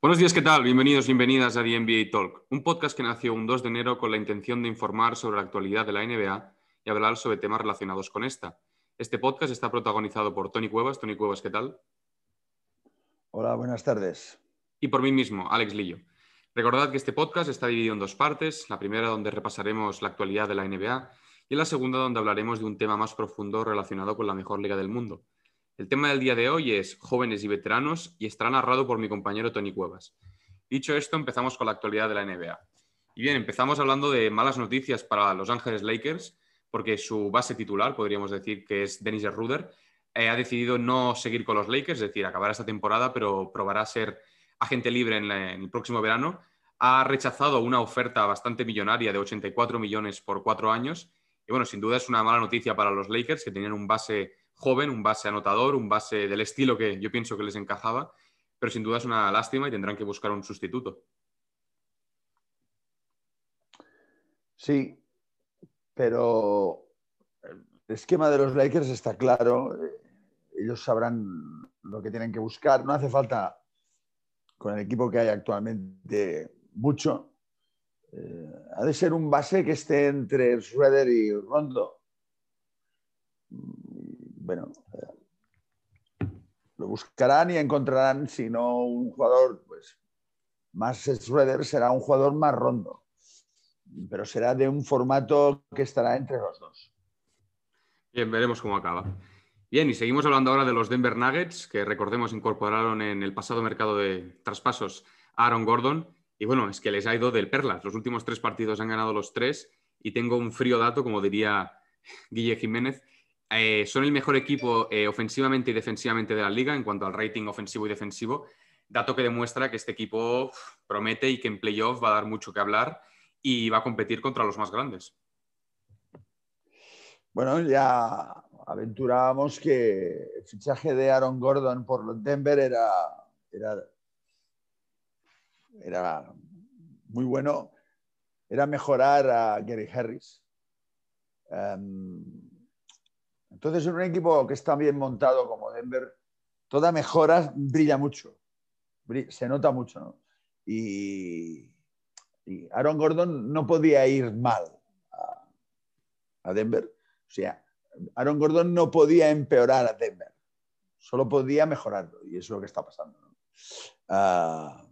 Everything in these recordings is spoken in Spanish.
Buenos días, ¿qué tal? Bienvenidos, bienvenidas a The NBA Talk, un podcast que nació un 2 de enero con la intención de informar sobre la actualidad de la NBA y hablar sobre temas relacionados con esta. Este podcast está protagonizado por Tony Cuevas. Tony Cuevas, ¿qué tal? Hola, buenas tardes. Y por mí mismo, Alex Lillo. Recordad que este podcast está dividido en dos partes, la primera donde repasaremos la actualidad de la NBA y la segunda donde hablaremos de un tema más profundo relacionado con la mejor liga del mundo. El tema del día de hoy es jóvenes y veteranos y estará narrado por mi compañero Tony Cuevas. Dicho esto, empezamos con la actualidad de la NBA. Y bien, empezamos hablando de malas noticias para Los Ángeles Lakers, porque su base titular, podríamos decir que es Dennis Ruder, eh, ha decidido no seguir con los Lakers, es decir, acabar esta temporada, pero probará ser agente libre en, el próximo verano, ha rechazado una oferta bastante millonaria de 84 millones por cuatro años. Y bueno, sin duda es una mala noticia para los Lakers, que tenían un base joven, un base anotador, un base del estilo que yo pienso que les encajaba, pero sin duda es una lástima y tendrán que buscar un sustituto. Sí, pero el esquema de los Lakers está claro, ellos sabrán lo que tienen que buscar, no hace falta con el equipo que hay actualmente mucho. Eh, ha de ser un base que esté entre Schroeder y Rondo. Bueno, eh, lo buscarán y encontrarán, si no un jugador pues, más Schroeder, será un jugador más Rondo. Pero será de un formato que estará entre los dos. Bien, veremos cómo acaba. Bien, y seguimos hablando ahora de los Denver Nuggets, que recordemos incorporaron en el pasado mercado de traspasos a Aaron Gordon. Y bueno, es que les ha ido del perlas. Los últimos tres partidos han ganado los tres. Y tengo un frío dato, como diría Guille Jiménez. Eh, son el mejor equipo eh, ofensivamente y defensivamente de la liga en cuanto al rating ofensivo y defensivo. Dato que demuestra que este equipo promete y que en playoff va a dar mucho que hablar y va a competir contra los más grandes. Bueno, ya aventurábamos que el fichaje de Aaron Gordon por los Denver era, era, muy bueno. Era mejorar a Gary Harris. Em, entonces, en un equipo que está bien montado como Denver, toda mejora brilla mucho. Se nota mucho. Y, Aaron Gordon no podía ir mal a, Denver. O sea, Aaron Gordon no podía empeorar a Denver, solo podía mejorarlo y eso es lo que está pasando. Ah,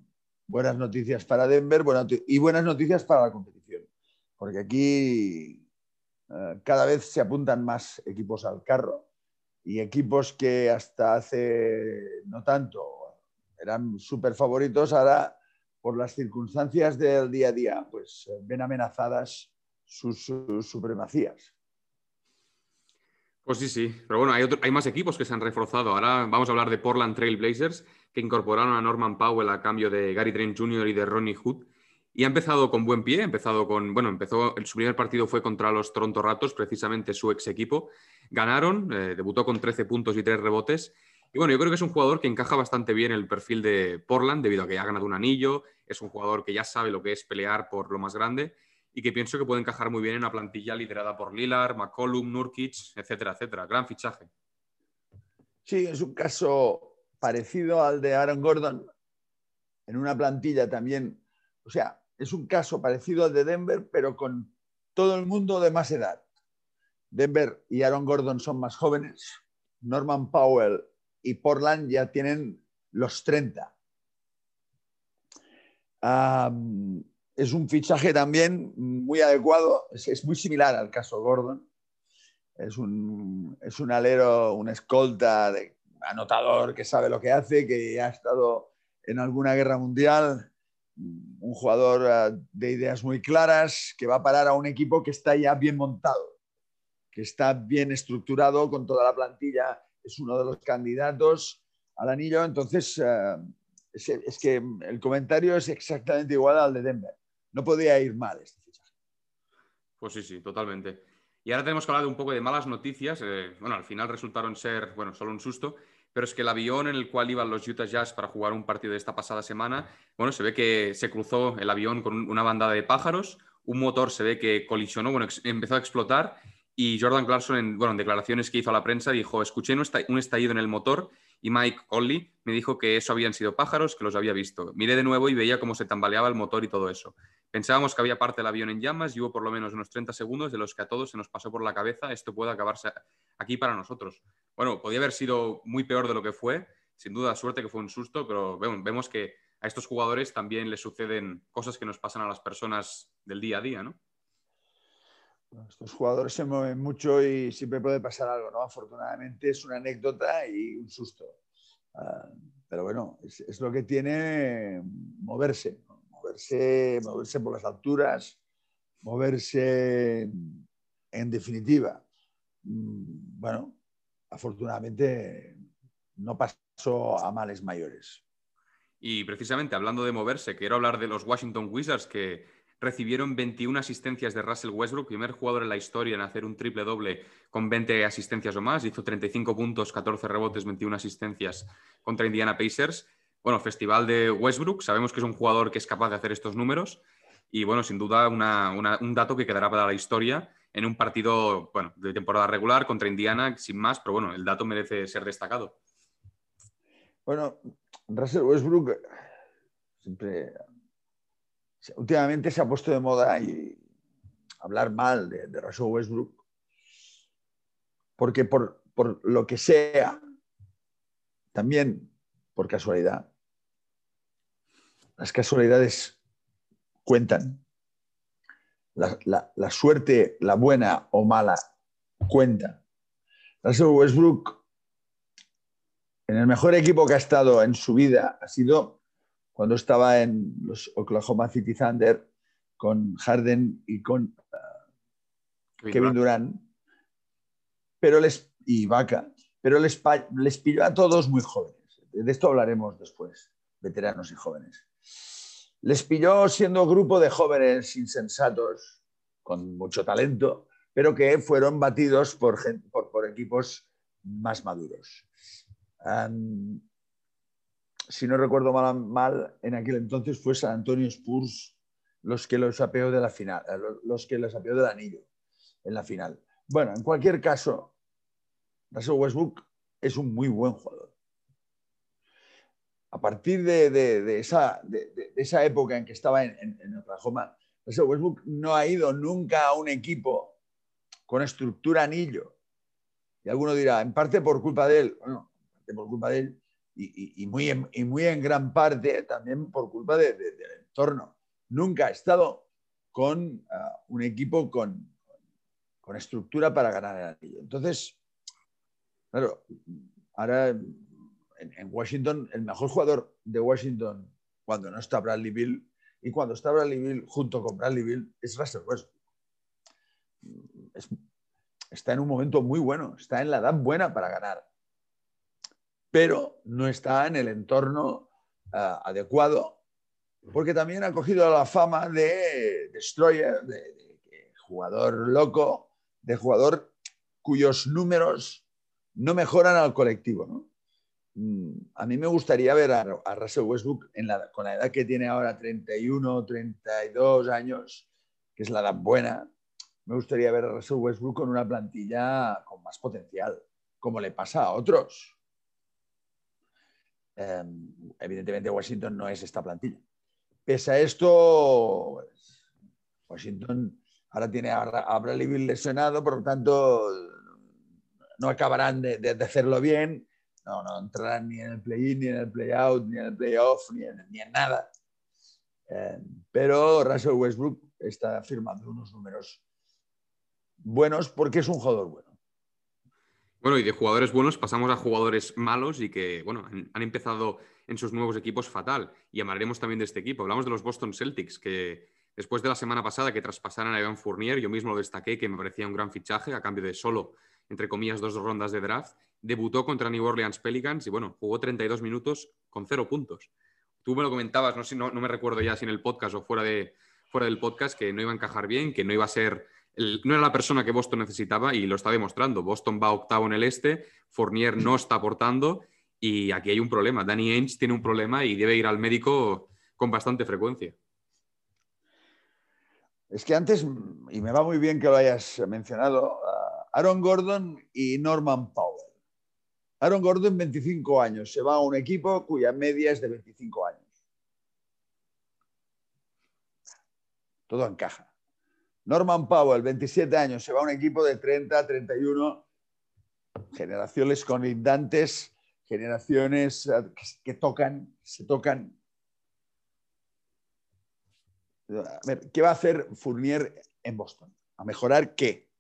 buenas noticias para Denver y buenas noticias para la competición, porque aquí cada vez se apuntan más equipos al carro y equipos que hasta hace no tanto eran súper favoritos, ahora por las circunstancias del día a día, pues ven amenazadas sus supremacías. Pues sí, sí. Pero bueno, hay, más equipos que se han reforzado. Ahora vamos a hablar de Portland Trail Blazers, que incorporaron a Norman Powell a cambio de Gary Trent Jr. y de Ronnie Hood. Y ha empezado con buen pie, ha empezado con, bueno, empezó, su primer partido fue contra los Toronto Raptors, precisamente su ex equipo. Ganaron, eh, debutó con 13 puntos y 3 rebotes. Y bueno, yo creo que es un jugador que encaja bastante bien en el perfil de Portland, debido a que ya ha ganado un anillo, es un jugador que ya sabe lo que es pelear por lo más grande y que pienso que puede encajar muy bien en una plantilla liderada por Lillard, McCollum, Nurkic, etcétera, etcétera. Gran fichaje. Sí, es un caso parecido al de Aaron Gordon en una plantilla también. O sea, es un caso parecido al de Denver, pero con todo el mundo de más edad. Denver y Aaron Gordon son más jóvenes. Norman Powell y Portland ya tienen los 30 es un fichaje también muy adecuado, es, muy similar al caso Gordon. Es un, es un alero, un escolta, de, anotador que sabe lo que hace, que ha estado en alguna guerra mundial, un jugador eh, de ideas muy claras, que va a parar a un equipo que está ya bien montado, que está bien estructurado con toda la plantilla, es uno de los candidatos al anillo. Entonces, eh, es, que el comentario es exactamente igual al de Denver no podía ir mal este fichaje. Pues sí, sí, totalmente. Y ahora tenemos que hablar de un poco de malas noticias. Eh, bueno, al final resultaron ser, bueno, solo un susto, pero es que el avión en el cual iban los Utah Jazz para jugar un partido de esta pasada semana, bueno, se ve que se cruzó el avión con una bandada de pájaros, un motor se ve que colisionó, bueno, empezó a explotar Y Jordan Clarkson, en, bueno, en declaraciones que hizo a la prensa, dijo, escuché un estallido en el motor y Mike Conley me dijo que eso habían sido pájaros, que los había visto. Miré de nuevo y veía cómo se tambaleaba el motor y todo eso. Pensábamos que había parte del avión en llamas y hubo por lo menos unos 30 segundos de los que a todos se nos pasó por la cabeza, esto puede acabarse aquí para nosotros. Bueno, podía haber sido muy peor de lo que fue, sin duda suerte que fue un susto, pero vemos que a estos jugadores también les suceden cosas que nos pasan a las personas del día a día, ¿no? Estos jugadores se mueven mucho y siempre puede pasar algo, ¿no? Afortunadamente es una anécdota y un susto. Ah, pero bueno, es, lo que tiene moverse, moverse, moverse por las alturas, moverse en definitiva. Mm, bueno, afortunadamente no pasó a males mayores. Y precisamente hablando de moverse, quiero hablar de los Washington Wizards que recibieron 21 asistencias de Russell Westbrook, primer jugador en la historia en hacer un triple doble con 20 asistencias o más. Hizo 35 puntos, 14 rebotes, 21 asistencias contra Indiana Pacers. Bueno, festival de Westbrook, sabemos que es un jugador que es capaz de hacer estos números y bueno, sin duda un dato que quedará para la historia en un partido bueno, de temporada regular contra Indiana, sin más, pero bueno, el dato merece ser destacado. Bueno, Russell Westbrook siempre últimamente se ha puesto de moda hablar mal de, Russell Westbrook, porque por, lo que sea, también por casualidad, las casualidades cuentan. La, suerte, la buena o mala, cuenta. Russell Westbrook, en el mejor equipo que ha estado en su vida, ha sido cuando estaba en los Oklahoma City Thunder con Harden y con uh, Kevin, Durant, pero les, y Vaca, pero les, les pilló a todos muy jóvenes. De esto hablaremos después, veteranos y jóvenes. Les pilló siendo grupo de jóvenes insensatos, con mucho talento, pero que fueron batidos por, por, equipos más maduros si no recuerdo mal, en aquel entonces fue San Antonio Spurs los que los apeó de la final, eh, los que los apeó del anillo en la final. Bueno, en cualquier caso, Russell Westbrook es un muy buen jugador. A partir de, esa, época en que estaba en, en, Oklahoma, Russell Westbrook no ha ido nunca a un equipo con estructura anillo. Y alguno dirá, en parte por culpa de él. Bueno, en por culpa de él, y, muy, en, en gran parte también por culpa del entorno. Nunca ha estado con ah, un equipo con, con, estructura para ganar el anillo. Entonces, claro, ahora en, Washington, el mejor jugador de Washington cuando no está Bradley Bill y cuando está Bradley Bill junto con Bradley Bill es Russell Westbrook. está en un momento muy bueno, está en la edad buena para ganar pero no está en el entorno ah, adecuado, porque también ha cogido la fama de destroyer, de, jugador loco, de jugador cuyos números no mejoran al colectivo. Mm, a mí me gustaría ver a, Russell Westbrook con la edad que tiene ahora, 31, 32 años, que es la edad buena. Me gustaría ver a Russell Westbrook con una plantilla con más potencial, como le pasa a otros. Em, evidentemente Washington no es esta plantilla. Pese a esto, Washington ahora tiene a Bradley Bill lesionado, por lo tanto no acabarán de, hacerlo bien, no, no, entrarán ni en el play-in, ni en el play-out, ni en el play-off, ni, ni, en nada. Em, pero Russell Westbrook está firmando unos números buenos porque es un jugador bueno. Bueno, y de jugadores buenos pasamos a jugadores malos y que, bueno, han, empezado en sus nuevos equipos fatal. Y hablaremos también de este equipo. Hablamos de los Boston Celtics, que después de la semana pasada que traspasaran a Evan Fournier, yo mismo lo destaqué, que me parecía un gran fichaje a cambio de solo, entre comillas, dos rondas de draft. Debutó contra New Orleans Pelicans y, bueno, jugó 32 minutos con cero puntos. Tú me lo comentabas, no, no, no me recuerdo ya si en el podcast o fuera, de, fuera del podcast, que no iba a encajar bien, que no iba a ser no era la persona que Boston necesitaba y lo está demostrando. Boston va octavo en el este, Fournier no está aportando y aquí hay un problema. Danny Ainge tiene un problema y debe ir al médico con bastante frecuencia. Es que antes, y me va muy bien que lo hayas mencionado, Aaron Gordon y Norman Powell. Aaron Gordon, 25 años, se va a un equipo cuya media es de 25 años. Todo encaja. Norman Powell, 27 años, se va a un equipo de 30, 31, generaciones colindantes, generaciones eh, que tocan, se tocan. A ver, ¿qué va a hacer Fournier en Boston? ¿A mejorar qué?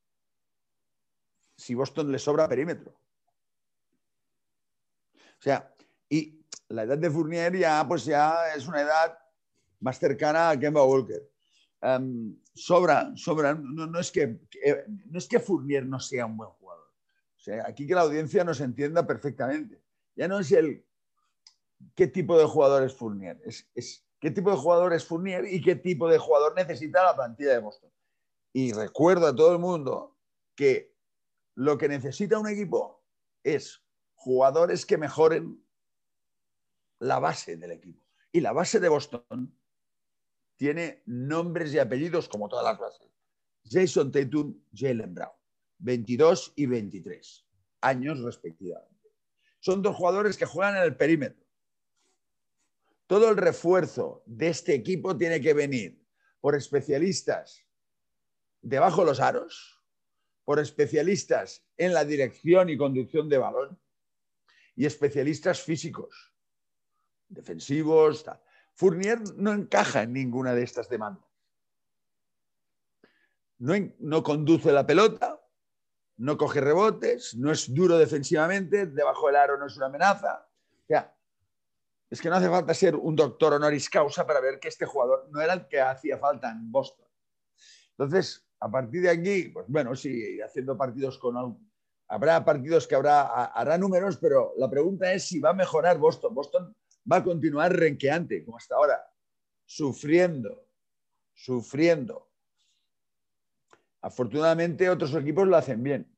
Si Boston le sobra perímetro. O sea, y la edad de Fournier ya, pues ya es una edad más cercana a Kemba Walker. Em, sobra, sobra. No, es que, no es que Fournier no sea un buen jugador. O sea, aquí que la audiencia nos entienda perfectamente. Ya no es el qué tipo de jugador es Fournier, es, es qué tipo de jugador es Fournier y qué tipo de jugador necesita la plantilla de Boston. Y recuerdo a todo el mundo que lo que necesita un equipo es jugadores que mejoren la base del equipo. Y la base de Boston tiene nombres y apellidos como todas las bases. Jason Tatum, Jalen Brown, 22 y 23 años respectivamente. Son dos jugadores que juegan en el perímetro. Todo el refuerzo de este equipo tiene que venir por especialistas debajo de los aros, por especialistas en la dirección y conducción de balón y especialistas físicos, defensivos, tal. Fournier no encaja en ninguna de estas demandas. No, conduce la pelota, no coge rebotes, no es duro defensivamente, debajo del aro no es una amenaza. O sea, es que no hace falta ser un doctor honoris causa para ver que este jugador no era el que hacía falta en Boston. Entonces, a partir de aquí, pues bueno, sí, haciendo partidos con... Habrá partidos que habrá, hará números, pero la pregunta es si va a mejorar Boston. Boston va a continuar renqueante, como hasta ahora, sufriendo, sufriendo. Afortunadamente otros equipos lo hacen bien.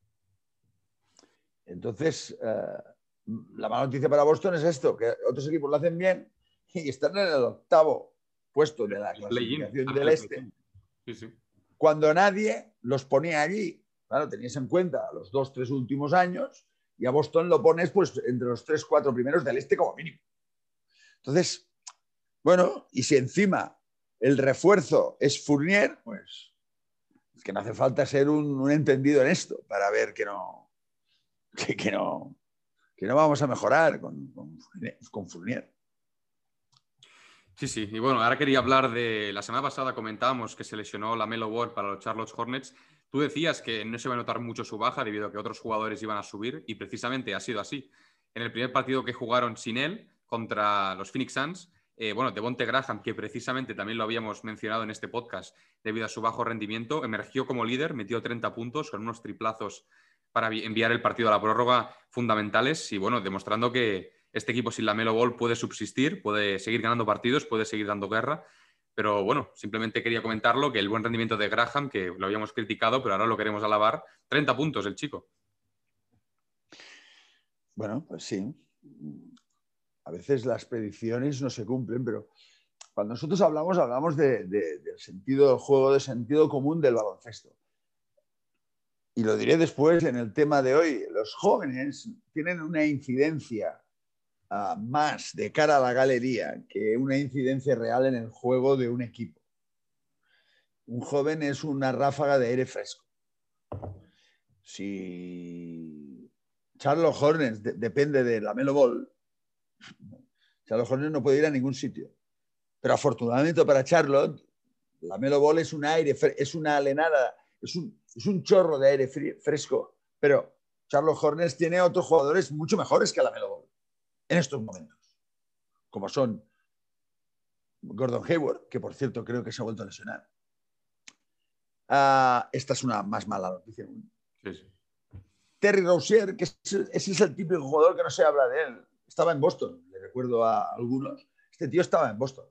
Entonces, eh, la mala noticia para Boston es esto, que otros equipos lo hacen bien y están en el octavo puesto de la clasificación del este. Cuando nadie los ponía allí. Claro, tenías en cuenta los dos, tres últimos años y a Boston lo pones pues entre los tres, cuatro primeros del este como mínimo. Entonces, bueno, y si encima el refuerzo es Fournier, pues es que no hace falta ser un, entendido en esto para ver que no, que, no, que no vamos a mejorar con, con, Fournier. Sí, sí, y bueno, ahora quería hablar de. La semana pasada comentábamos que se lesionó la Melo Ward para los Charlotte Hornets. Tú decías que no se va a notar mucho su baja debido a que otros jugadores iban a subir, y precisamente ha sido así. En el primer partido que jugaron sin él, contra los Phoenix Suns. Eh, bueno, Devonte Graham, que precisamente también lo habíamos mencionado en este podcast debido a su bajo rendimiento, emergió como líder, metió 30 puntos con unos triplazos para enviar el partido a la prórroga fundamentales y bueno, demostrando que este equipo sin la Melo Ball puede subsistir, puede seguir ganando partidos, puede seguir dando guerra. Pero bueno, simplemente quería comentarlo, que el buen rendimiento de Graham, que lo habíamos criticado, pero ahora lo queremos alabar, 30 puntos el chico. Bueno, pues sí a veces las predicciones no se cumplen, pero cuando nosotros hablamos, hablamos del sentido del juego, del sentido común del baloncesto. Y lo diré después en el tema de hoy. Los jóvenes tienen una incidencia más de cara a la galería que una incidencia real en el juego de un equipo. Un joven es una ráfaga de aire fresco. Si Charles Hornets depende de la Melo Ball, Charlotte Hornets no puede ir a ningún sitio. Pero afortunadamente para Charlotte, la Melo Ball es un aire, es una alenada, es un, chorro de aire fresco. Pero Charlotte Hornets tiene otros jugadores mucho mejores que la Melo Ball en estos momentos, como son Gordon Hayward, que por cierto creo que se ha vuelto a lesionar. Ah, esta es una más mala noticia. Terry Rozier, que ese es el típico jugador que no se habla de él estaba en Boston, le recuerdo a algunos, este tío estaba en Boston.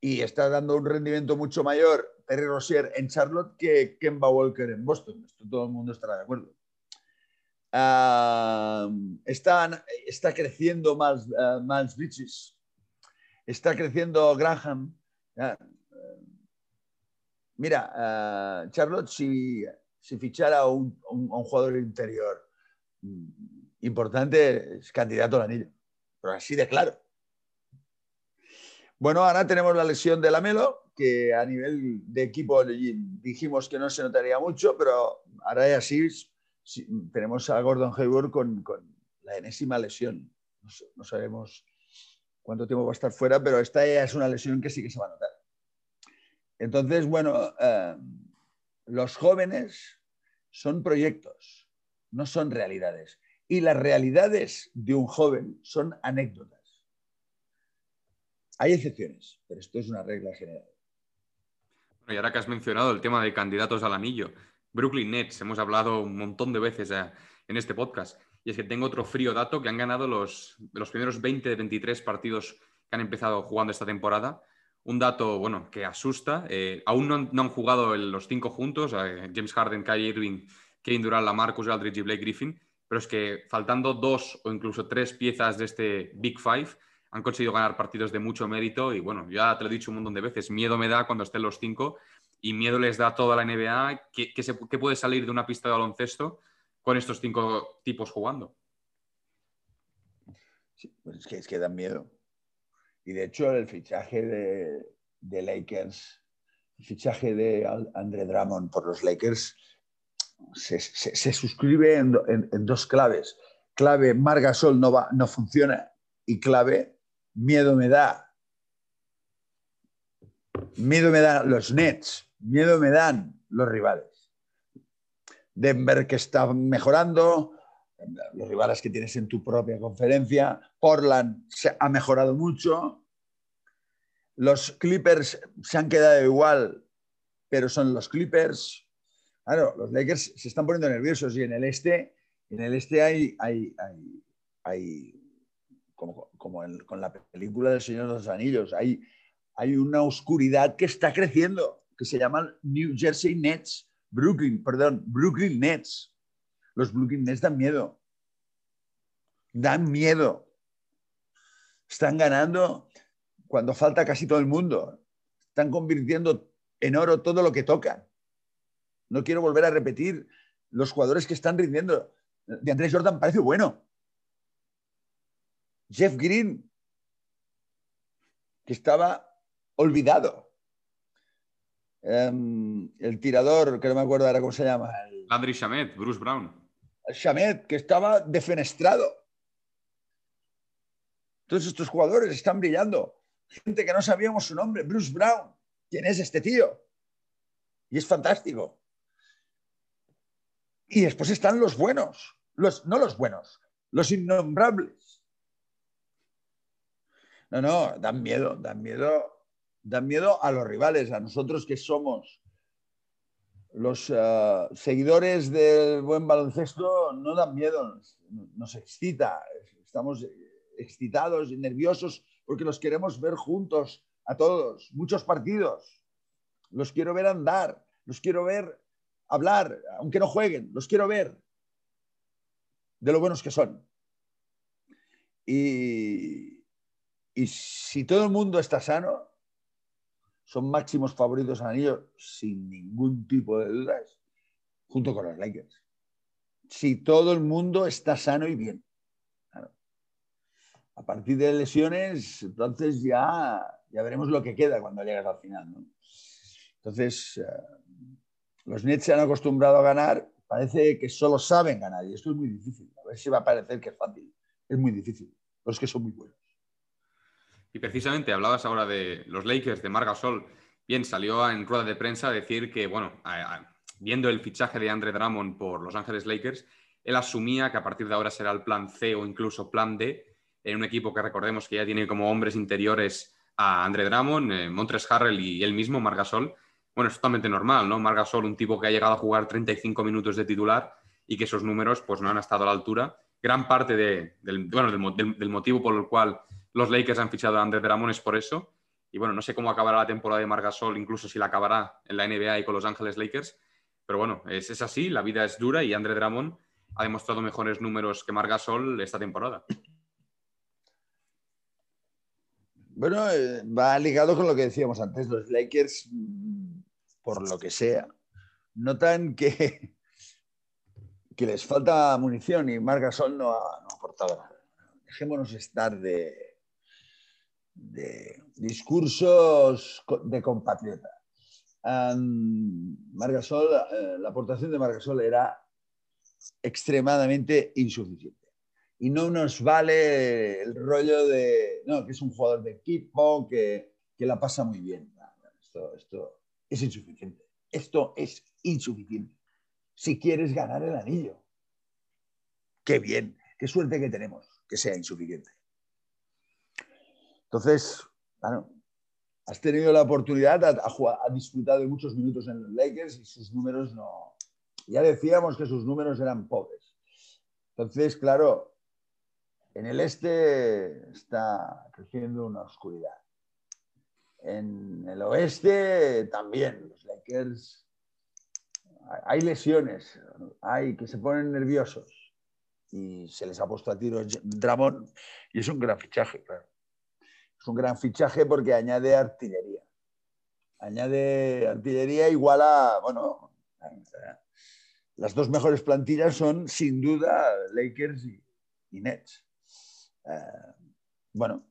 Y está dando un rendimiento mucho mayor Terry Rozier en Charlotte que Kemba Walker en Boston. Esto todo el mundo estará de acuerdo. Está, está, creciendo Miles, uh, Bridges. Está creciendo Graham. mira, Charlotte, si, fichara un, un jugador interior mm, importante, es candidato al anillo. Pero así de claro. Bueno, ahora tenemos la lesión de Lamelo, que a nivel de equipo dijimos que no se notaría mucho, pero ahora ya sí, tenemos a Gordon Hayward con, la enésima lesión. No, sabemos cuánto tiempo va a estar fuera, pero esta es una lesión que sí que se va a notar. Entonces, bueno, eh, los jóvenes son proyectos, no son realidades. Y las realidades de un joven son anécdotas. Hay excepciones, pero esto es una regla general. Y ahora que has mencionado el tema de candidatos al anillo, Brooklyn Nets, hemos hablado un montón de veces en este podcast, y es que tengo otro frío dato que han ganado los, los primeros 20 de 23 partidos que han empezado jugando esta temporada. Un dato, bueno, que asusta. Eh, aún no han, no han, jugado los cinco juntos, eh, James Harden, Kyrie Irving, Kevin Durant, Lamarcus Aldridge y Blake Griffin, pero es que faltando dos o incluso tres piezas de este Big Five, han conseguido ganar partidos de mucho mérito y bueno, ya te lo he dicho un montón de veces, miedo me da cuando estén los cinco y miedo les da toda la NBA que, se, puede salir de una pista de baloncesto con estos cinco tipos jugando. Sí, pues es que, es que dan miedo. Y de hecho el fichaje de, de Lakers, el fichaje de Andre Drummond por los Lakers se, se, suscribe en, dos claves. Clave, Margasol no, no funciona y clave, miedo me da. Miedo me dan los Nets, miedo me dan los rivales. Denver que está mejorando, los rivales que tienes en tu propia conferencia. Portland se ha mejorado mucho. Los Clippers se han quedado igual, pero son los Clippers. Claro, los Lakers se están poniendo nerviosos y en el este, en el este hay, hay, hay, hay como, como con la película del Señor de los Anillos, hay, hay una oscuridad que está creciendo, que se llama New Jersey Nets, Brooklyn, perdón, Brooklyn Nets. Los Brooklyn Nets dan miedo. Dan miedo. Están ganando cuando falta casi todo el mundo. Están convirtiendo en oro todo lo que tocan. No quiero volver a repetir los jugadores que están rindiendo. De Andrés Jordan parece bueno. Jeff Green, que estaba olvidado. Um, el tirador, que no me acuerdo ahora cómo se llama. El... Landry Shamet, Bruce Brown. Shamet, que estaba defenestrado. Todos estos jugadores están brillando. Gente que no sabíamos su nombre, Bruce Brown. ¿Quién es este tío? Y es fantástico. Y después están los buenos, los, no los buenos, los innombrables. No, no, dan miedo, dan miedo, dan miedo a los rivales, a nosotros que somos los uh, seguidores del buen baloncesto, no dan miedo, nos, nos excita, estamos excitados y nerviosos porque los queremos ver juntos a todos, muchos partidos. Los quiero ver andar, los quiero ver hablar, aunque no jueguen, los quiero ver de lo buenos que son. Y, y si todo el mundo está sano, son máximos favoritos al anillo sin ningún tipo de dudas, junto con los Lakers. Si todo el mundo está sano y bien. A partir de lesiones, entonces ya, ya veremos lo que queda cuando llegas al final. Entonces, uh, los Nets se han acostumbrado a ganar, parece que solo saben ganar y esto es muy difícil. A ver si va a parecer que es fácil. Es muy difícil. Los que son muy buenos. Y precisamente hablabas ahora de los Lakers, de Margasol. Bien, salió en rueda de prensa a decir que, bueno, viendo el fichaje de Andre Drummond por Los Ángeles Lakers, él asumía que a partir de ahora será el plan C o incluso plan D en un equipo que recordemos que ya tiene como hombres interiores a Andre Drummond, eh, Montres Harrell y él mismo, Margasol. Bueno, es totalmente normal, ¿no? Margasol, un tipo que ha llegado a jugar 35 minutos de titular y que esos números pues no han estado a la altura. Gran parte de, del, bueno, del motivo por el cual los Lakers han fichado a Andre Drummond es por eso. Y bueno, no sé cómo acabará la temporada de Margasol, incluso si la acabará en la NBA y con Los Ángeles Lakers. Pero bueno, es, es así, la vida es dura y Andre Drummond ha demostrado mejores números que Margasol esta temporada. Bueno, va ligado con lo que decíamos antes, los Lakers, por lo que sea, notan que, que les falta munición y Marc Gasol no ha, no aportado nada. Dejémonos estar de, de discursos de compatriota. Um, Margasol, eh, la aportación de Margasol era extremadamente insuficiente. Y no nos vale el rollo de, no, que es un jugador de equipo, que, que la pasa muy bien. No, esto, esto es insuficiente. Esto es insuficiente. Si quieres ganar el anillo. Qué bien, qué suerte que tenemos que sea insuficiente. Entonces, claro, has tenido la oportunidad, ha, disfrutado de muchos minutos en los Lakers y sus números no. Ya decíamos que sus números eran pobres. Entonces, claro, en el este está creciendo una oscuridad. En el oeste también, los Lakers. Hay lesiones, hay que se ponen nerviosos y se les ha puesto a tiro Dramón y es un gran fichaje, claro. Es un gran fichaje porque añade artillería. Añade artillería igual a, bueno, las dos mejores plantillas son sin duda Lakers y, Nets. Eh, bueno,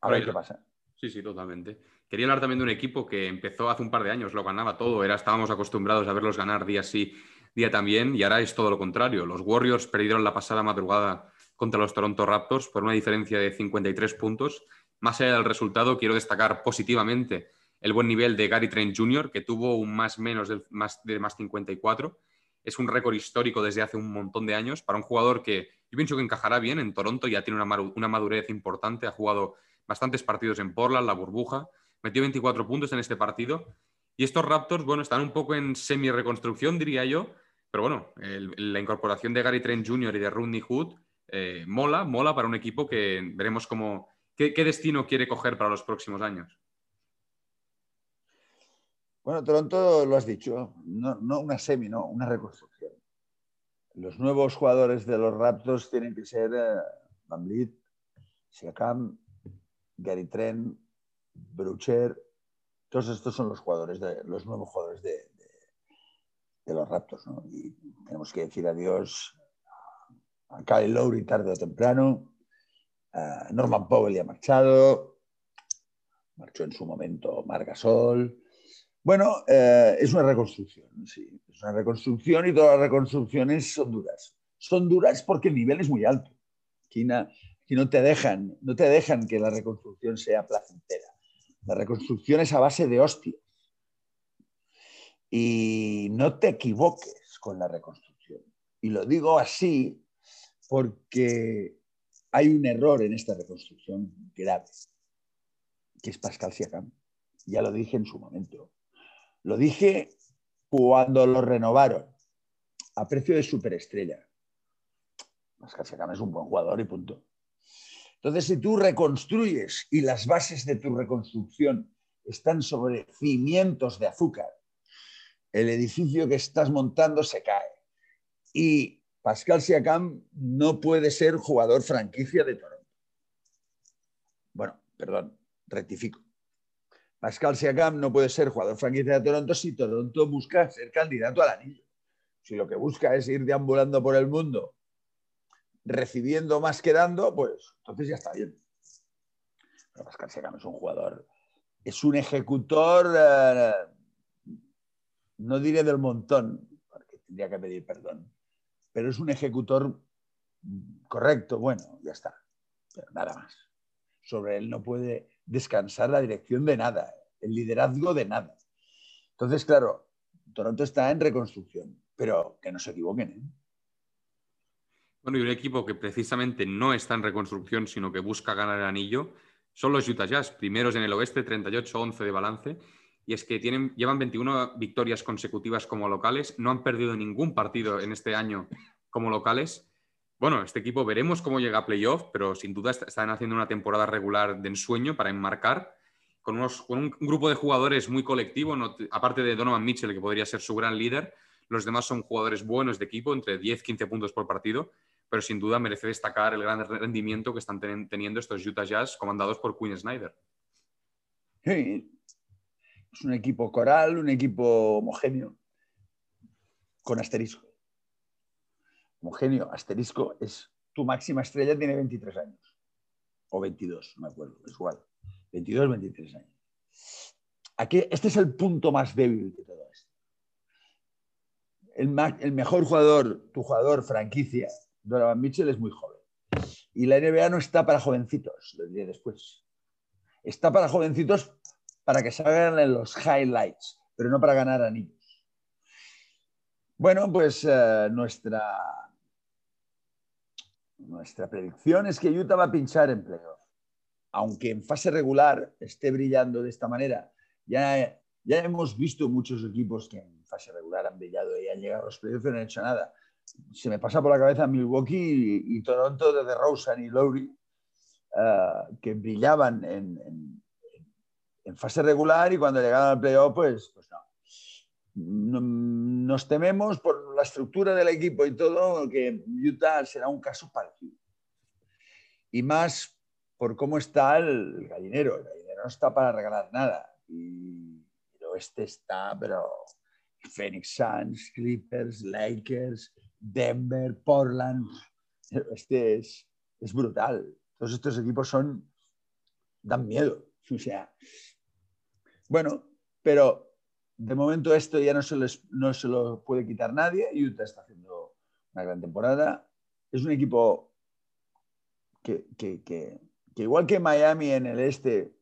a ver qué pasa. Sí, sí, totalmente. Quería hablar también de un equipo que empezó hace un par de años, lo ganaba todo, era, estábamos acostumbrados a verlos ganar día sí, día también, y ahora es todo lo contrario. Los Warriors perdieron la pasada madrugada contra los Toronto Raptors por una diferencia de 53 puntos. Más allá del resultado, quiero destacar positivamente el buen nivel de Gary Trent Jr., que tuvo un más menos de más, de más 54. Es un récord histórico desde hace un montón de años para un jugador que yo pienso que encajará bien en Toronto, ya tiene una madurez importante, ha jugado bastantes partidos en Portland, la burbuja, metió 24 puntos en este partido. Y estos Raptors, bueno, están un poco en semi-reconstrucción, diría yo, pero bueno, la incorporación de Gary Trent Jr. y de Rodney Hood eh, mola, mola para un equipo que veremos cómo, qué, destino quiere coger para los próximos años. Bueno, Toronto lo has dicho, no, una semi, no, una reconstrucción. Los nuevos jugadores de los Raptors tienen que ser eh, Van Siakam, Gary Trent, Brucher. Todos estos son los jugadores de, los nuevos jugadores de, los Raptors. Y tenemos que decir adiós Kyle Lowry tarde o temprano. Norman Powell ya ha marchado. Marchó en su momento Margasol. Bueno, eh, es una reconstrucción, sí. Es una reconstrucción y todas las reconstrucciones son duras. Son duras porque el nivel es muy alto. Aquí, no te dejan, no te dejan que la reconstrucción sea placentera. La reconstrucción es a base de hostias. Y no te equivoques con la reconstrucción. Y lo digo así porque hay un error en esta reconstrucción grave, que es Pascal Siakam. Ya lo dije en su momento. Lo dije cuando lo renovaron a precio de superestrella. Pascal Siakam es un buen jugador y punto. Entonces, si tú reconstruyes y las bases de tu reconstrucción están sobre cimientos de azúcar, el edificio que estás montando se cae. Y Pascal Siakam no puede ser jugador franquicia de Toronto. Bueno, perdón, rectifico. Pascal Siakam no puede ser jugador franquicia de Toronto si Toronto busca ser candidato al anillo. Si lo que busca es ir deambulando por el mundo recibiendo más que dando, pues entonces ya está bien. Pero Pascal Siakam es un jugador, es un ejecutor, eh, no diré del montón, porque tendría que pedir perdón, pero es un ejecutor correcto, bueno, ya está, pero nada más. Sobre él no puede descansar la dirección de nada, el liderazgo de nada. Entonces, claro, Toronto está en reconstrucción, pero que no se equivoquen. ¿eh? Bueno, y un equipo que precisamente no está en reconstrucción, sino que busca ganar el anillo, son los Utah Jazz, primeros en el oeste, 38-11 de balance, y es que tienen, llevan 21 victorias consecutivas como locales, no han perdido ningún partido en este año como locales. Bueno, este equipo veremos cómo llega a playoff, pero sin duda están haciendo una temporada regular de ensueño para enmarcar, con, un grupo de jugadores muy colectivo, aparte de Donovan Mitchell, que podría ser su gran líder, los demás son jugadores buenos de equipo, entre 10-15 puntos por partido, pero sin duda merece destacar el gran rendimiento que están teniendo estos Utah Jazz comandados por Quinn Snyder. Sí, es un equipo coral, un equipo homogéneo, con asterisco. Homogéneo, asterisco, es tu máxima estrella tiene 23 años. O 22, no me acuerdo, es igual. 22, 23 años. Aquí, este es el punto más débil de todo esto. El, mejor jugador, tu jugador franquicia, Donovan Mitchell, es muy joven. Y la NBA no está para jovencitos, lo diré después. Está para jovencitos para que salgan en los highlights, pero no para ganar anillos. Bueno, pues eh, nuestra, nuestra predicción es que Utah va a pinchar en playoff. Aunque en fase regular esté brillando de esta manera, ya, ya hemos visto muchos equipos que en fase regular han brillado y han llegado a los playoffs y no han hecho nada se me pasa por la cabeza Milwaukee y, Toronto de Rosen y Lowry, uh, que brillaban en, fase regular y cuando llegaron al playoff, pues, pues no. Nos tememos por la estructura del equipo y todo que Utah será un caso parecido. Y más por cómo está el gallinero. El gallinero no está para regalar nada. Y el oeste está, pero Phoenix Suns, Clippers, Lakers, Denver, Portland. Este es, es brutal. Todos estos equipos son. dan miedo. O sea. Bueno, pero de momento esto ya no se, les, no se lo puede quitar nadie. Utah está haciendo una gran temporada. Es un equipo que, que, que, que, igual que Miami en el este,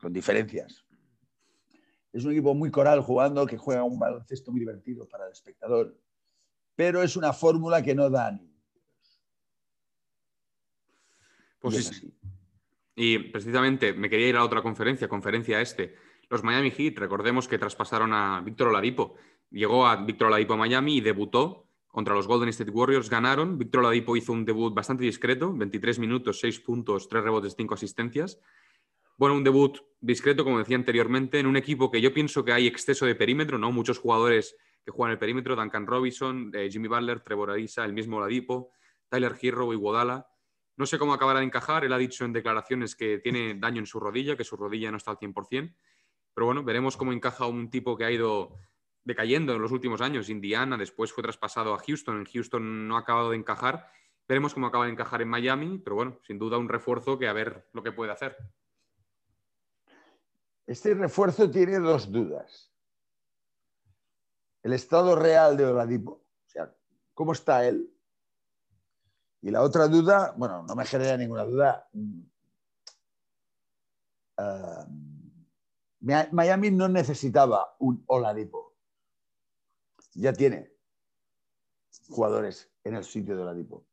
con diferencias, es un equipo muy coral jugando, que juega un baloncesto muy divertido para el espectador pero es una fórmula que no da ni. Pues sí. Y precisamente me quería ir a otra conferencia, conferencia este. Los Miami Heat, recordemos que traspasaron a Víctor Oladipo. Llegó a Víctor Oladipo a Miami y debutó contra los Golden State Warriors. Ganaron. Víctor Oladipo hizo un debut bastante discreto, 23 minutos, 6 puntos, 3 rebotes, 5 asistencias. Bueno, un debut discreto, como decía anteriormente, en un equipo que yo pienso que hay exceso de perímetro, ¿no? Muchos jugadores que juegan el perímetro, Duncan Robinson, eh, Jimmy Butler, Trevor Ariza, el mismo Ladipo, Tyler Hero y Wodala. No sé cómo acabará de encajar, él ha dicho en declaraciones que tiene daño en su rodilla, que su rodilla no está al 100%, pero bueno, veremos cómo encaja un tipo que ha ido decayendo en los últimos años. Indiana, después fue traspasado a Houston, en Houston no ha acabado de encajar. Veremos cómo acaba de encajar en Miami, pero bueno, sin duda un refuerzo que a ver lo que puede hacer. Este refuerzo tiene dos dudas el estado real de Oladipo, o sea, cómo está él. Y la otra duda, bueno, no me genera ninguna duda. Uh, Miami no necesitaba un Oladipo. Ya tiene jugadores en el sitio de Oladipo.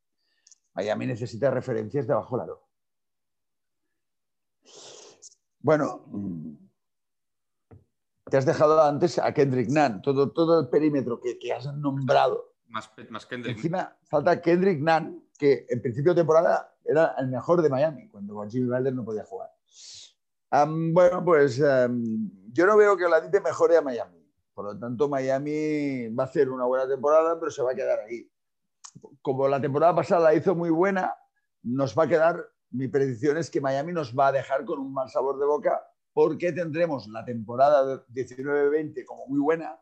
Miami necesita referencias de abajo lado. Bueno, te has dejado antes a Kendrick Nunn, todo, todo el perímetro que, que has nombrado. Más, más Kendrick. Encima falta Kendrick Nunn, que en principio de temporada era el mejor de Miami, cuando Jimmy Butler no podía jugar. Bueno, pues yo no veo que la DITE mejore a Miami. Por lo tanto, Miami va a hacer una buena temporada, pero se va a quedar ahí. Como la temporada pasada la hizo muy buena, nos va a quedar, mi predicción es que Miami nos va a dejar con un mal sabor de boca porque tendremos la temporada 19-20 como muy buena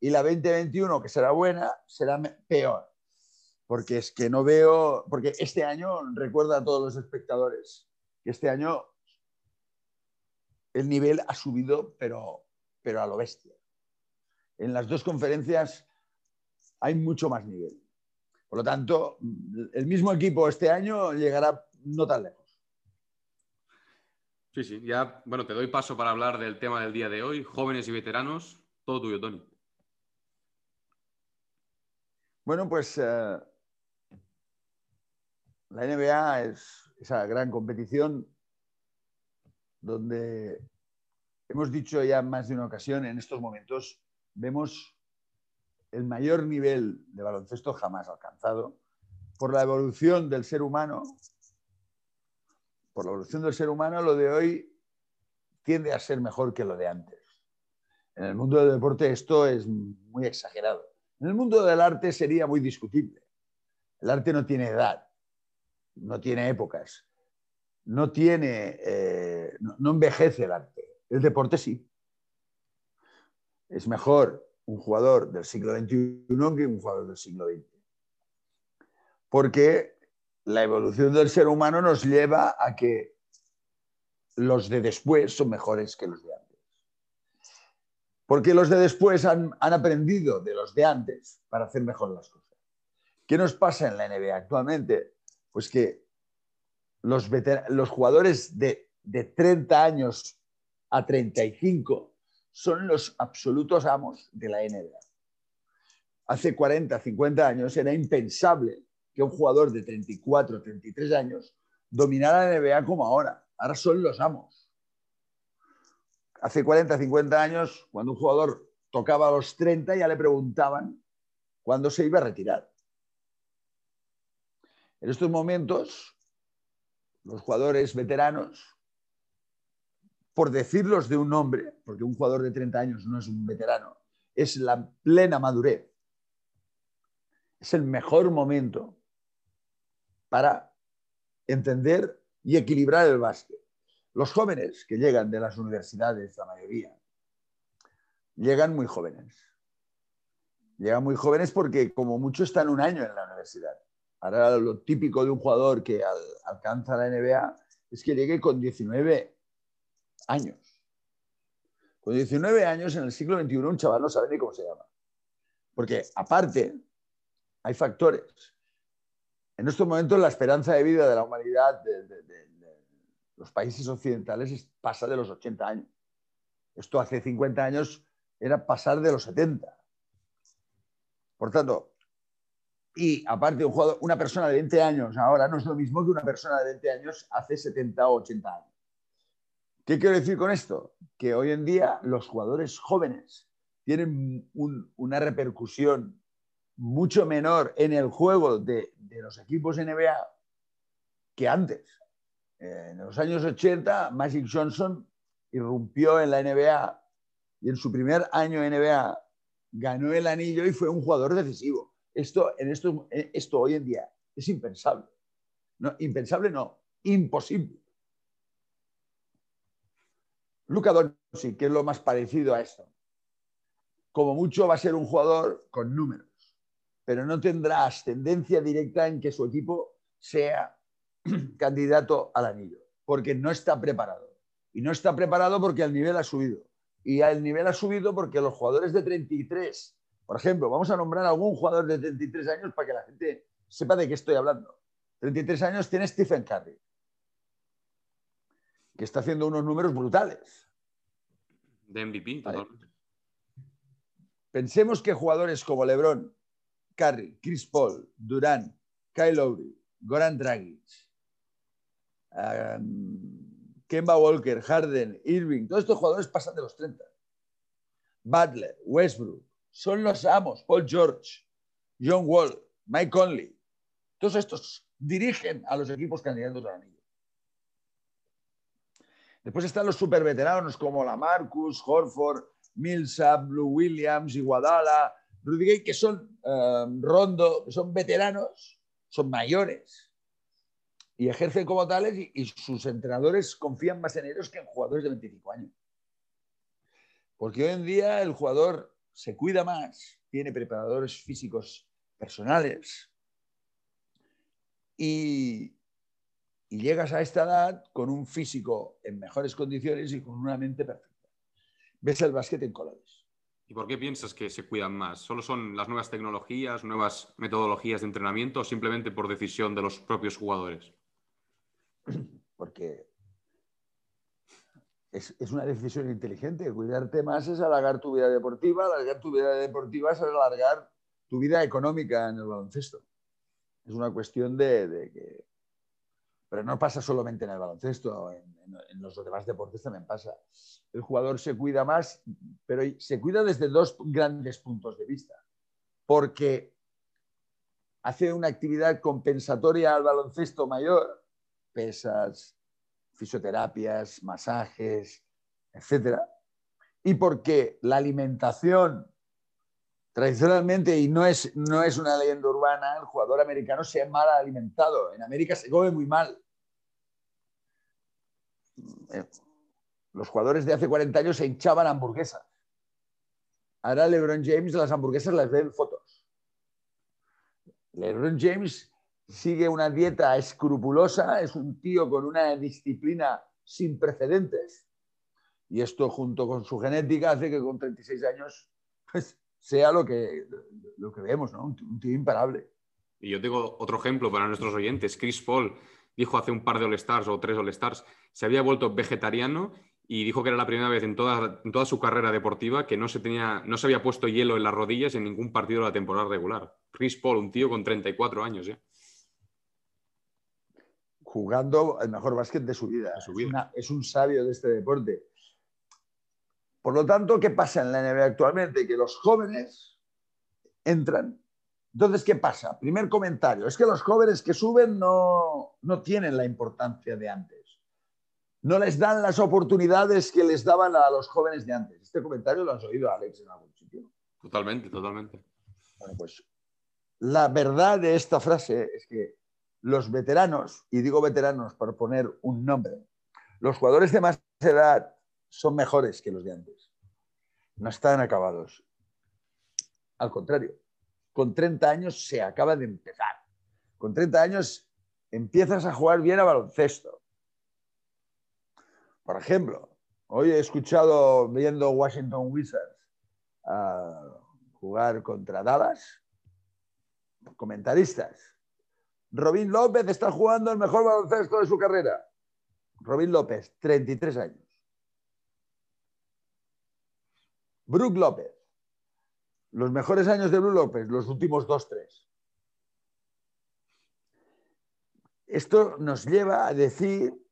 y la 2021, que será buena, será peor. Porque es que no veo, porque este año, recuerda a todos los espectadores, que este año el nivel ha subido, pero, pero a lo bestia. En las dos conferencias hay mucho más nivel. Por lo tanto, el mismo equipo este año llegará no tan lejos. Sí, sí, ya, bueno, te doy paso para hablar del tema del día de hoy, jóvenes y veteranos, todo tuyo, Tony. Bueno, pues eh, la NBA es esa gran competición donde hemos dicho ya más de una ocasión, en estos momentos vemos el mayor nivel de baloncesto jamás alcanzado por la evolución del ser humano por la evolución del ser humano, lo de hoy tiende a ser mejor que lo de antes. En el mundo del deporte esto es muy exagerado. En el mundo del arte sería muy discutible. El arte no tiene edad, no tiene épocas, no tiene, eh, no, envejece el arte. El deporte sí. es mejor un jugador del siglo XXI que un jugador del siglo XX. Porque la evolución del ser humano nos lleva a que los de después son mejores que los de antes. Porque los de después han, aprendido de los de antes para hacer mejor las cosas. ¿Qué nos pasa en la NBA actualmente? Pues que los, los jugadores de, de 30 años a 35 son los absolutos amos de la NBA. Hace 40, 50 años era impensable que un jugador de 34, 33 años dominara la NBA como ahora. Ahora son los amos. Hace 40, 50 años, cuando un jugador tocaba a los 30, ya le preguntaban cuándo se iba a retirar. En estos momentos, los jugadores veteranos, por decirlos de un nombre, porque un jugador de 30 años no es un veterano, es la plena madurez. Es el mejor momento para entender y equilibrar el básquet. Los jóvenes que llegan de las universidades, la mayoría, llegan muy jóvenes. Llegan muy jóvenes porque como mucho están un año en la universidad. Ahora lo típico de un jugador que alcanza la NBA es que llegue con 19 años. Con 19 años en el siglo XXI un chaval no sabe ni cómo se llama. Porque aparte hay factores. En estos momentos la esperanza de vida de la humanidad de, los países occidentales pasa de los 80 años. Esto hace 50 años era pasar de los 70. Por tanto, y aparte un jugador, una persona de 20 años ahora no es lo mismo que una persona de 20 años hace 70 o 80 años. ¿Qué quiero decir con esto? Que hoy en día los jugadores jóvenes tienen una repercusión mucho menor en el juego de, los equipos NBA que antes. En los años 80, Magic Johnson irrumpió en la NBA y en su primer año NBA ganó el anillo y fue un jugador decisivo. Esto, en esto, esto hoy en día es impensable. No, impensable no, imposible. Luca Doncic, que es lo más parecido a esto. Como mucho va a ser un jugador con números, pero no tendrá ascendencia directa en que su equipo sea candidato al anillo, porque no está preparado. Y no está preparado porque el nivel ha subido. Y el nivel ha subido porque los jugadores de 33, por ejemplo, vamos a nombrar algún jugador de 33 años para que la gente sepa de qué estoy hablando. 33 años tiene Stephen Curry, que está haciendo unos números brutales. De MVP, Pensemos que jugadores como LeBron, Curry, Chris Paul, Durant, Kyle Lowry, Goran Dragic, Kemba Walker, Harden, Irving, todos estos jugadores pasan de los 30. Butler, Westbrook, son los amos, Paul George, John Wall, Mike Conley. Todos estos dirigen a los equipos candidatos al anillo. Después están los superveteranos como la Marcus, Horford, Millsap, Blue Williams, Iguadala, Rudy Gay, que son Rondo, que son veteranos, son mayores, y ejercen como tales y, sus entrenadores confían más en ellos que en jugadores de 25 años. Porque hoy en día el jugador se cuida más, tiene preparadores físicos personales y, y llegas a esta edad con un físico en mejores condiciones y con una mente perfecta. Ves el básquet en colores. ¿Y por qué piensas que se cuidan más? ¿Solo son las nuevas tecnologías, nuevas metodologías de entrenamiento o simplemente por decisión de los propios jugadores? porque es, una decisión inteligente. Cuidarte más es alargar tu vida deportiva, alargar tu vida deportiva es alargar tu vida económica en el baloncesto. Es una cuestión de, que... Pero no pasa solamente en el baloncesto, en, en, los demás deportes también pasa. El jugador se cuida más, pero se cuida desde dos grandes puntos de vista. Porque hace una actividad compensatoria al baloncesto mayor pesas, fisioterapias, masajes, etc. Y porque la alimentación, tradicionalmente, y no es, no es una leyenda urbana, el jugador americano se ha mal alimentado. En América se come muy mal. Eh, los jugadores de hace 40 años se hinchaban hamburguesas. Ahora LeBron James las hamburguesas las ve en fotos. LeBron James sigue una dieta escrupulosa, es un tío con una disciplina sin precedentes. Y esto junto con su genética hace que con 36 años pues, sea lo que, lo que vemos, ¿no? Un, tío imparable. Y yo tengo otro ejemplo para nuestros oyentes. Chris Paul dijo hace un par de All-Stars o tres All-Stars, se había vuelto vegetariano y dijo que era la primera vez en toda, en toda su carrera deportiva que no se, tenía, no se había puesto hielo en las rodillas en ningún partido de la temporada regular. Chris Paul, un tío con 34 años. ¿eh? Jugando el mejor básquet de su vida. Es, un sabio de este deporte. Por lo tanto, ¿qué pasa en la NBA actualmente? Que los jóvenes entran. Entonces, ¿qué pasa? Primer comentario. Es que los jóvenes que suben no, no tienen la importancia de antes no les dan las oportunidades que les daban a los jóvenes de antes. Este comentario lo has oído, Alex, en algún sitio. Totalmente, totalmente. Bueno, pues la verdad de esta frase es que los veteranos, y digo veteranos para poner un nombre, los jugadores de más edad son mejores que los de antes. No están acabados. Al contrario, con 30 años se acaba de empezar. Con 30 años empiezas a jugar bien a baloncesto por ejemplo, hoy he escuchado viendo Washington Wizards jugar contra Dallas, comentaristas. Robin López está jugando el mejor baloncesto de su carrera. Robin López, 33 años. Brook López. Los mejores años de Brook López, los últimos dos, tres. Esto nos lleva a decir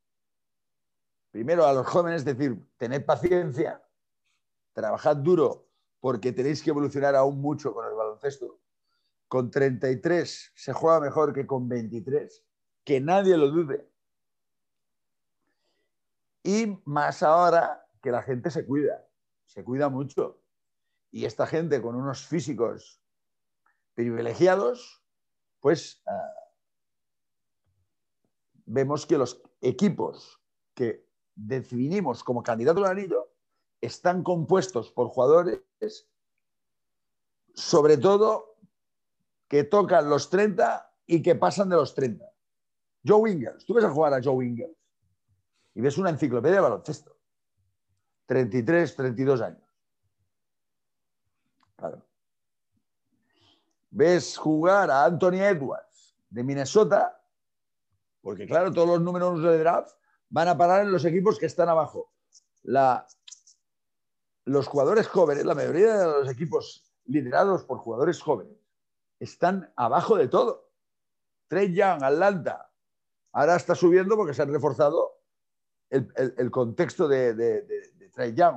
primero a los jóvenes, decir, tened paciencia, trabajad duro porque tenéis que evolucionar aún mucho con el baloncesto. Con 33 se juega mejor que con 23, que nadie lo dude. Y más ahora que la gente se cuida, se cuida mucho. Y esta gente con unos físicos privilegiados, pues ah, vemos que los equipos que definimos como candidato al anillo están compuestos por jugadores, sobre todo, que tocan los 30 y que pasan de los 30. Joe Ingles, tú ves a jugar a Joe Ingles y ves una enciclopedia de baloncesto. 33, 32 años. Claro. Ves jugar a Anthony Edwards de Minnesota, porque claro, todos los números de draft van a parar en los equipos que están abajo. los jugadores jóvenes, la mayoría de los equipos liderados por jugadores jóvenes, están abajo de todo. Trey Young, Atlanta, ahora está subiendo porque se han reforzado el, contexto de, Trey Young.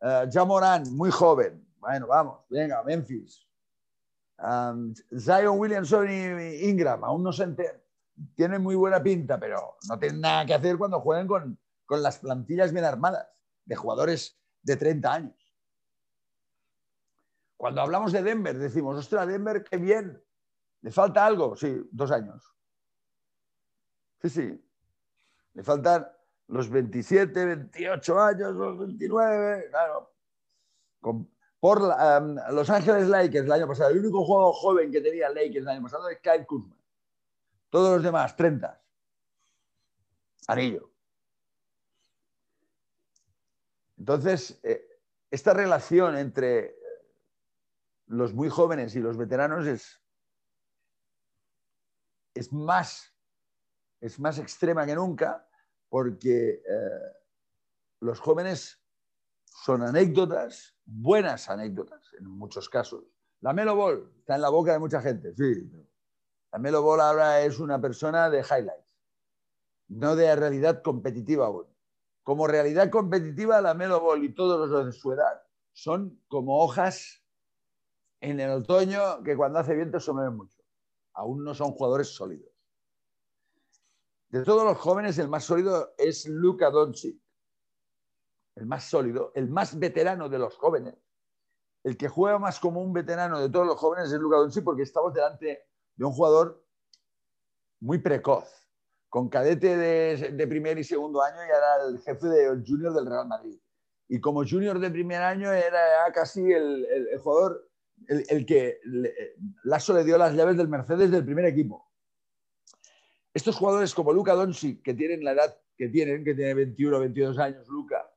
Uh, Jamoran, muy joven. Bueno, vamos, venga, Memphis. Zion Williamson y Ingram, aún no se enteran tienen muy buena pinta, pero no tienen nada que hacer cuando jueguen con, las plantillas bien armadas de jugadores de 30 años. Cuando hablamos de Denver, decimos, ostras, Denver, qué bien. ¿Le falta algo? Sí, dos años. Sí, sí. Le faltan los 27, 28 años, los 29, claro. por um, Los Ángeles Lakers el año pasado, el único juego joven que tenía Lakers el año pasado es Kyle Kuzma. Todos los demás, 30. Anillo. Entonces, eh, esta relación entre los muy jóvenes y los veteranos es, es, más, es más extrema que nunca porque eh, los jóvenes son anécdotas, buenas anécdotas en muchos casos. La Melo Ball está en la boca de mucha gente, sí, la Melo Ball ahora es una persona de highlights, no de realidad competitiva. Como realidad competitiva, la Melo Ball y todos los de su edad son como hojas en el otoño que cuando hace viento se mueven mucho. Aún no son jugadores sólidos. De todos los jóvenes, el más sólido es Luka Doncic. El más sólido, el más veterano de los jóvenes. El que juega más como un veterano de todos los jóvenes es Luka Doncic porque estamos delante de un jugador muy precoz, con cadete de, primer y segundo año y era el jefe de junior del Real Madrid. y como junior de primer año era casi el, jugador el, que Lasso le dio las llaves del Mercedes del primer equipo. Estos jugadores como Luca Doncic, que tienen la edad que tienen, que tiene 21 o 22 años, Luca,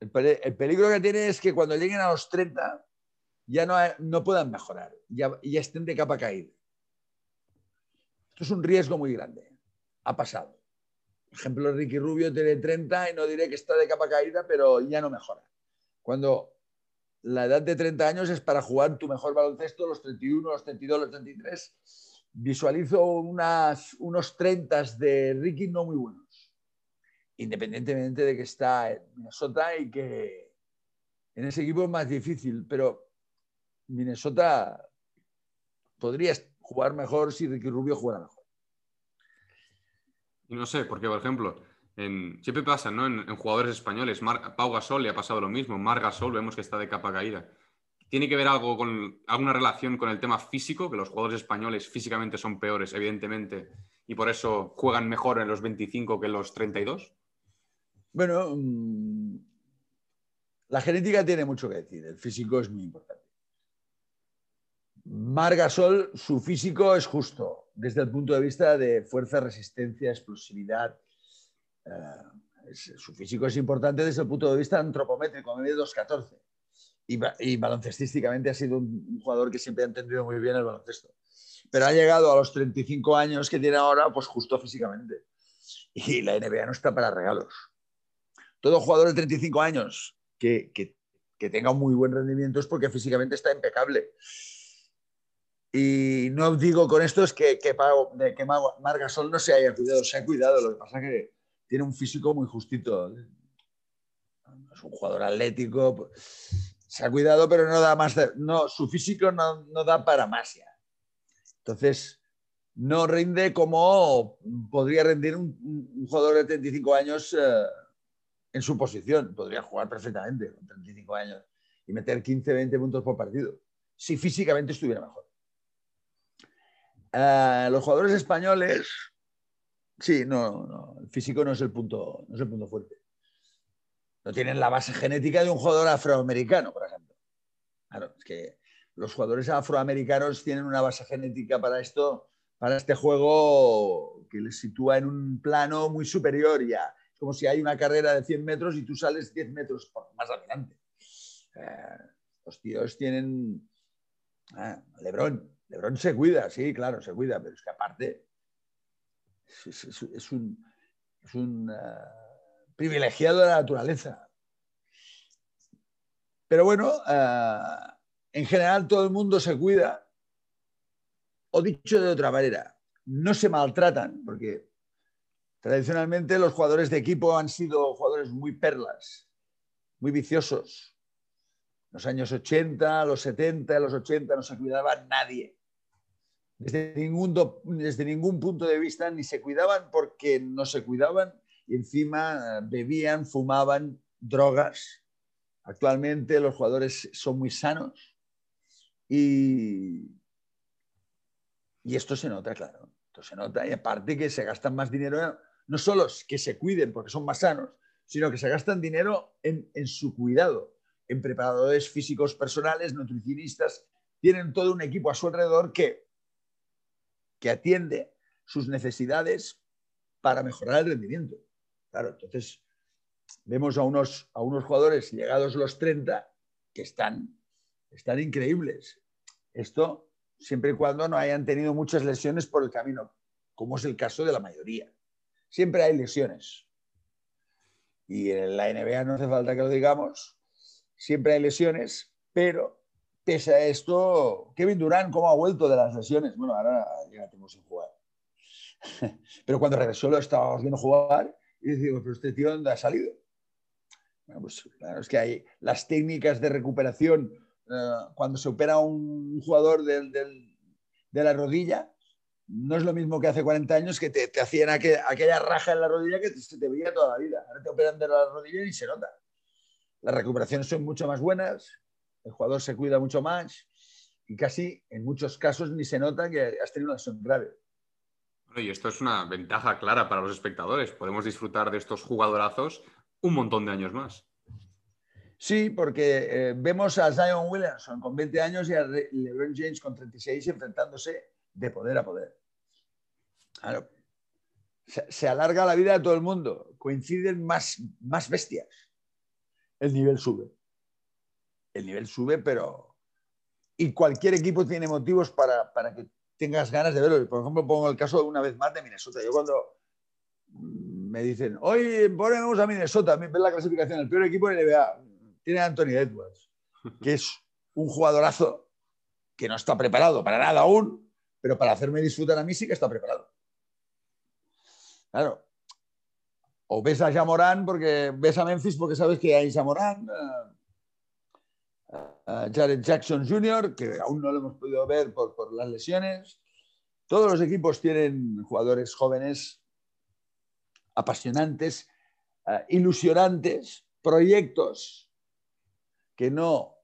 el, peligro que tiene es que cuando lleguen a los 30 ya no, no puedan mejorar, ya, ya estén de capa caída. Esto es un riesgo muy grande. Ha pasado. Por ejemplo, Ricky Rubio tiene 30 y no diré que está de capa caída, pero ya no mejora. Cuando la edad de 30 años es para jugar tu mejor baloncesto, los 31, los 32, los 33. Visualizo unos 30 de Ricky no muy buenos, independientemente de que está en Minnesota y que en ese equipo es más difícil, pero Minnesota podría jugar mejor si Ricky Rubio jugara mejor. No sé, porque por ejemplo, siempre pasa, ¿no? En, jugadores españoles, Pau Gasol le ha pasado lo mismo, Mar Gasol vemos que está de capa caída. ¿Tiene que ver algo con alguna relación con el tema físico? Que los jugadores españoles físicamente son peores, evidentemente, y por eso juegan mejor en los 25 que en los 32? Bueno, mm, la genética tiene mucho que decir, el físico es muy importante. Margasol, su físico es justo desde el punto de vista de fuerza, resistencia, explosividad. Eh, su físico es importante desde el punto de vista antropométrico, mide 2.14. Y, y baloncestísticamente ha sido un, jugador que siempre ha entendido muy bien el baloncesto. Pero ha llegado a los 35 años que tiene ahora, pues justo físicamente. Y la NBA no está para regalos. Todo jugador de 35 años que, que, que tenga un muy buen rendimiento es porque físicamente está impecable. Y no digo con esto es que, que, que Margasol no se haya cuidado, se ha cuidado, lo que pasa es que tiene un físico muy justito. Es un jugador atlético, se ha cuidado, pero no da más, no, su físico no, da para más ya. Entonces, no rinde como podría rendir un, jugador de 35 años eh, en su posición. Podría jugar perfectamente con 35 años y meter 15, 20 puntos por partido, si físicamente estuviera mejor. Eh, los jugadores españoles, sí, no, no, el físico no es el, punto, no es el punto fuerte. No tienen la base genética de un jugador afroamericano, por ejemplo. Claro, es que los jugadores afroamericanos tienen una base genética para esto, para este juego que les sitúa en un plano muy superior ya. Es como si hay una carrera de 100 metros y tú sales 10 metros más adelante. Eh, los tíos tienen... Ah, Lebron, Lebron se cuida, sí, claro, se cuida, pero es que aparte es, un, eh, privilegiado de la naturaleza. Pero bueno, eh, en general todo el mundo se cuida, o dicho de otra manera, no se maltratan, porque tradicionalmente los jugadores de equipo han sido jugadores muy perlas, muy viciosos, los años 80, los 70, los 80 no se cuidaba nadie. Desde ningún, desde ningún punto de vista ni se cuidaban porque no se cuidaban y encima eh, bebían, fumaban drogas. Actualmente los jugadores son muy sanos y, y esto se nota, claro. Esto se nota y aparte que se gastan más dinero, no solo que se cuiden porque son más sanos, sino que se gastan dinero en, en su cuidado en preparadores físicos personales, nutricionistas, tienen todo un equipo a su alrededor que, que atiende sus necesidades para mejorar el rendimiento. Claro, entonces vemos a unos, a unos jugadores llegados los 30 que están, están increíbles. Esto siempre y cuando no hayan tenido muchas lesiones por el camino, como es el caso de la mayoría. Siempre hay lesiones. Y en la NBA no hace falta que lo digamos, siempre hay lesiones, pero pese a esto, Kevin Durant, ¿cómo ha vuelto de las lesiones? Bueno, ahora ya tenemos sin jugar. pero cuando regresó lo estábamos viendo jugar y decimos, pero este tío ¿dónde ha salido? Bueno, pues claro, es que hay las técnicas de recuperación eh, cuando se opera un jugador de la rodilla, no es lo mismo que hace 40 años que te, hacían aquella raja en la rodilla que se te veía toda la vida. Ahora te operan de la rodilla y se nota las recuperaciones son mucho más buenas, el jugador se cuida mucho más y casi en muchos casos ni se nota que has tenido una lesión grave. y esto es una ventaja clara para los espectadores. Podemos disfrutar de estos jugadorazos un montón de años más. Sí, porque eh, vemos a Zion Williamson con 20 años y a LeBron James con 36 enfrentándose de poder a poder. Claro. Se, alarga la vida de todo el mundo, coinciden más, más bestias. El nivel sube. El nivel sube, pero... Y cualquier equipo tiene motivos para, para que tengas ganas de verlo. Por ejemplo, pongo el caso una vez más de Minnesota. Yo cuando me dicen, hoy ponemos a Minnesota, ven la clasificación, el peor equipo de NBA, tiene a Anthony Edwards, que es un jugadorazo que no está preparado para nada aún, pero para hacerme disfrutar a mí sí que está preparado. Claro. O ves a Jamorán porque ves a Memphis porque sabes que hay Jamorán, Jared Jackson Jr., que aún no lo hemos podido ver por, las lesiones. Todos los equipos tienen jugadores jóvenes, apasionantes, eh, ilusionantes, proyectos que no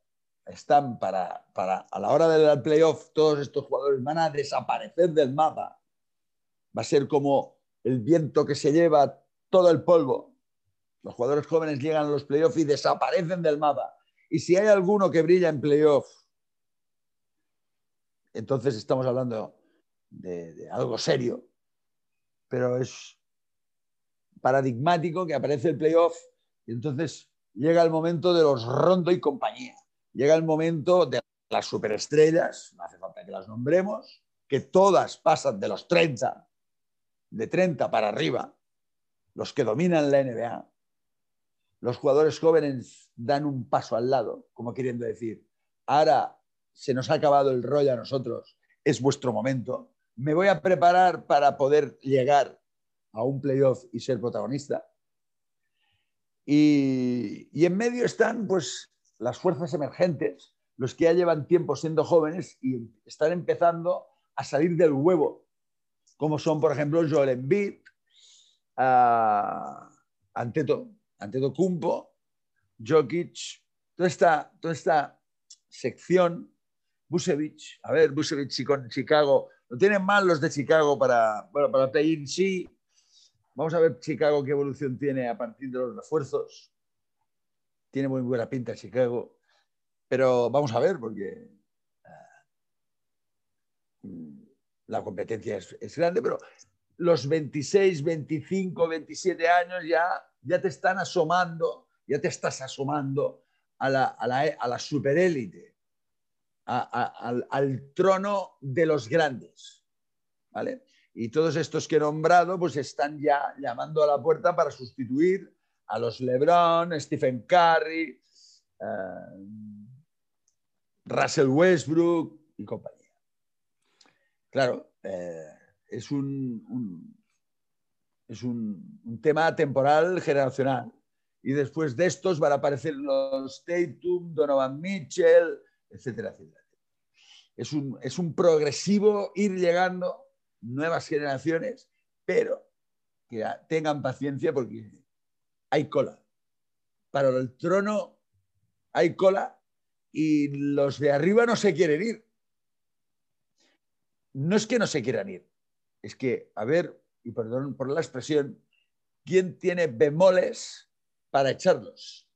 están para, para, a la hora del playoff, todos estos jugadores van a desaparecer del mapa. Va a ser como el viento que se lleva todo el polvo. Los jugadores jóvenes llegan a los playoffs y desaparecen del mapa. Y si hay alguno que brilla en playoff, entonces estamos hablando de, algo serio, pero es paradigmático que aparece el playoff y entonces llega el momento de los Rondo y compañía. Llega el momento de las superestrellas, no hace falta que las nombremos, que todas pasan de los 30, de 30 para arriba, los que dominan la NBA, los jugadores jóvenes dan un paso al lado, como queriendo decir, ahora se nos ha acabado el rollo a nosotros, es vuestro momento, me voy a preparar para poder llegar a un playoff y ser protagonista. Y, en medio están pues las fuerzas emergentes, los que ya llevan tiempo siendo jóvenes y están empezando a salir del huevo, como son, por ejemplo, Joel Embiid, uh, Anteto, Antetokounmpo, Jokic, toda esta, toda esta sección, Busevich, a ver, Busevich y con Chicago, lo tienen mal los de Chicago para, bueno, para play sí. Vamos a ver Chicago qué evolución tiene a partir de los refuerzos. Tiene muy buena pinta Chicago, pero vamos a ver porque uh, la competencia es grande, pero los 26, 25, 27 años ya ya te están asomando, ya te estás asomando a la, superélite, al, al, trono de los grandes. ¿vale? Y todos estos que he nombrado, pues están ya llamando a la puerta para sustituir a los LeBron, Stephen Curry, eh, Russell Westbrook y compañía. Claro, eh, es un, es un, tema temporal generacional. Y después de estos van a aparecer los Tatum, Donovan Mitchell, etcétera, etcétera. Es un, es un progresivo ir llegando nuevas generaciones, pero que tengan paciencia porque hay cola. Para el trono hay cola y los de arriba no se quieren ir. No es que no se quieran ir, es que, a ver, y perdón por la expresión, ¿quién tiene bemoles para echarlos?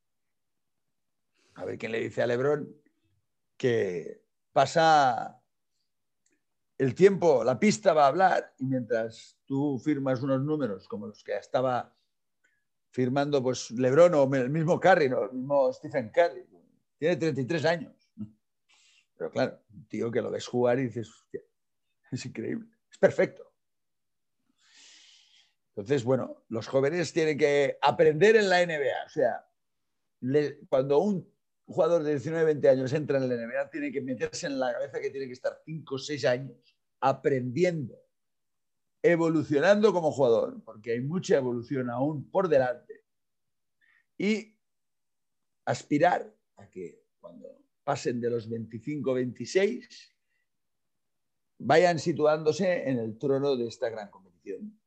A ver quién le dice a Lebrón que pasa el tiempo, la pista va a hablar y mientras tú firmas unos números como los que estaba firmando pues Lebron o el mismo Curry, el mismo Stephen Curry, tiene 33 años. Pero claro, un tío que lo ves jugar y dices, es increíble, es perfecto. Entonces, bueno, los jóvenes tienen que aprender en la NBA. O sea, cuando un jugador de 19, 20 años entra en la NBA, tiene que meterse en la cabeza que tiene que estar 5 o 6 años aprendiendo, evolucionando como jugador, porque hay mucha evolución aún por delante. Y aspirar a que cuando pasen de los 25, 26, vayan situándose en el trono de esta gran competición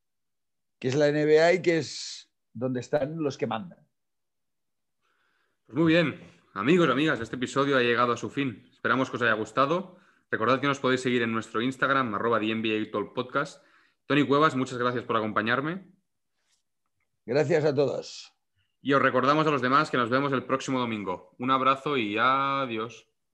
que es la NBA y que es donde están los que mandan. Pues muy bien, amigos, amigas, este episodio ha llegado a su fin. Esperamos que os haya gustado. Recordad que nos podéis seguir en nuestro Instagram, arroba Podcast. Tony Cuevas, muchas gracias por acompañarme. Gracias a todos. Y os recordamos a los demás que nos vemos el próximo domingo. Un abrazo y adiós.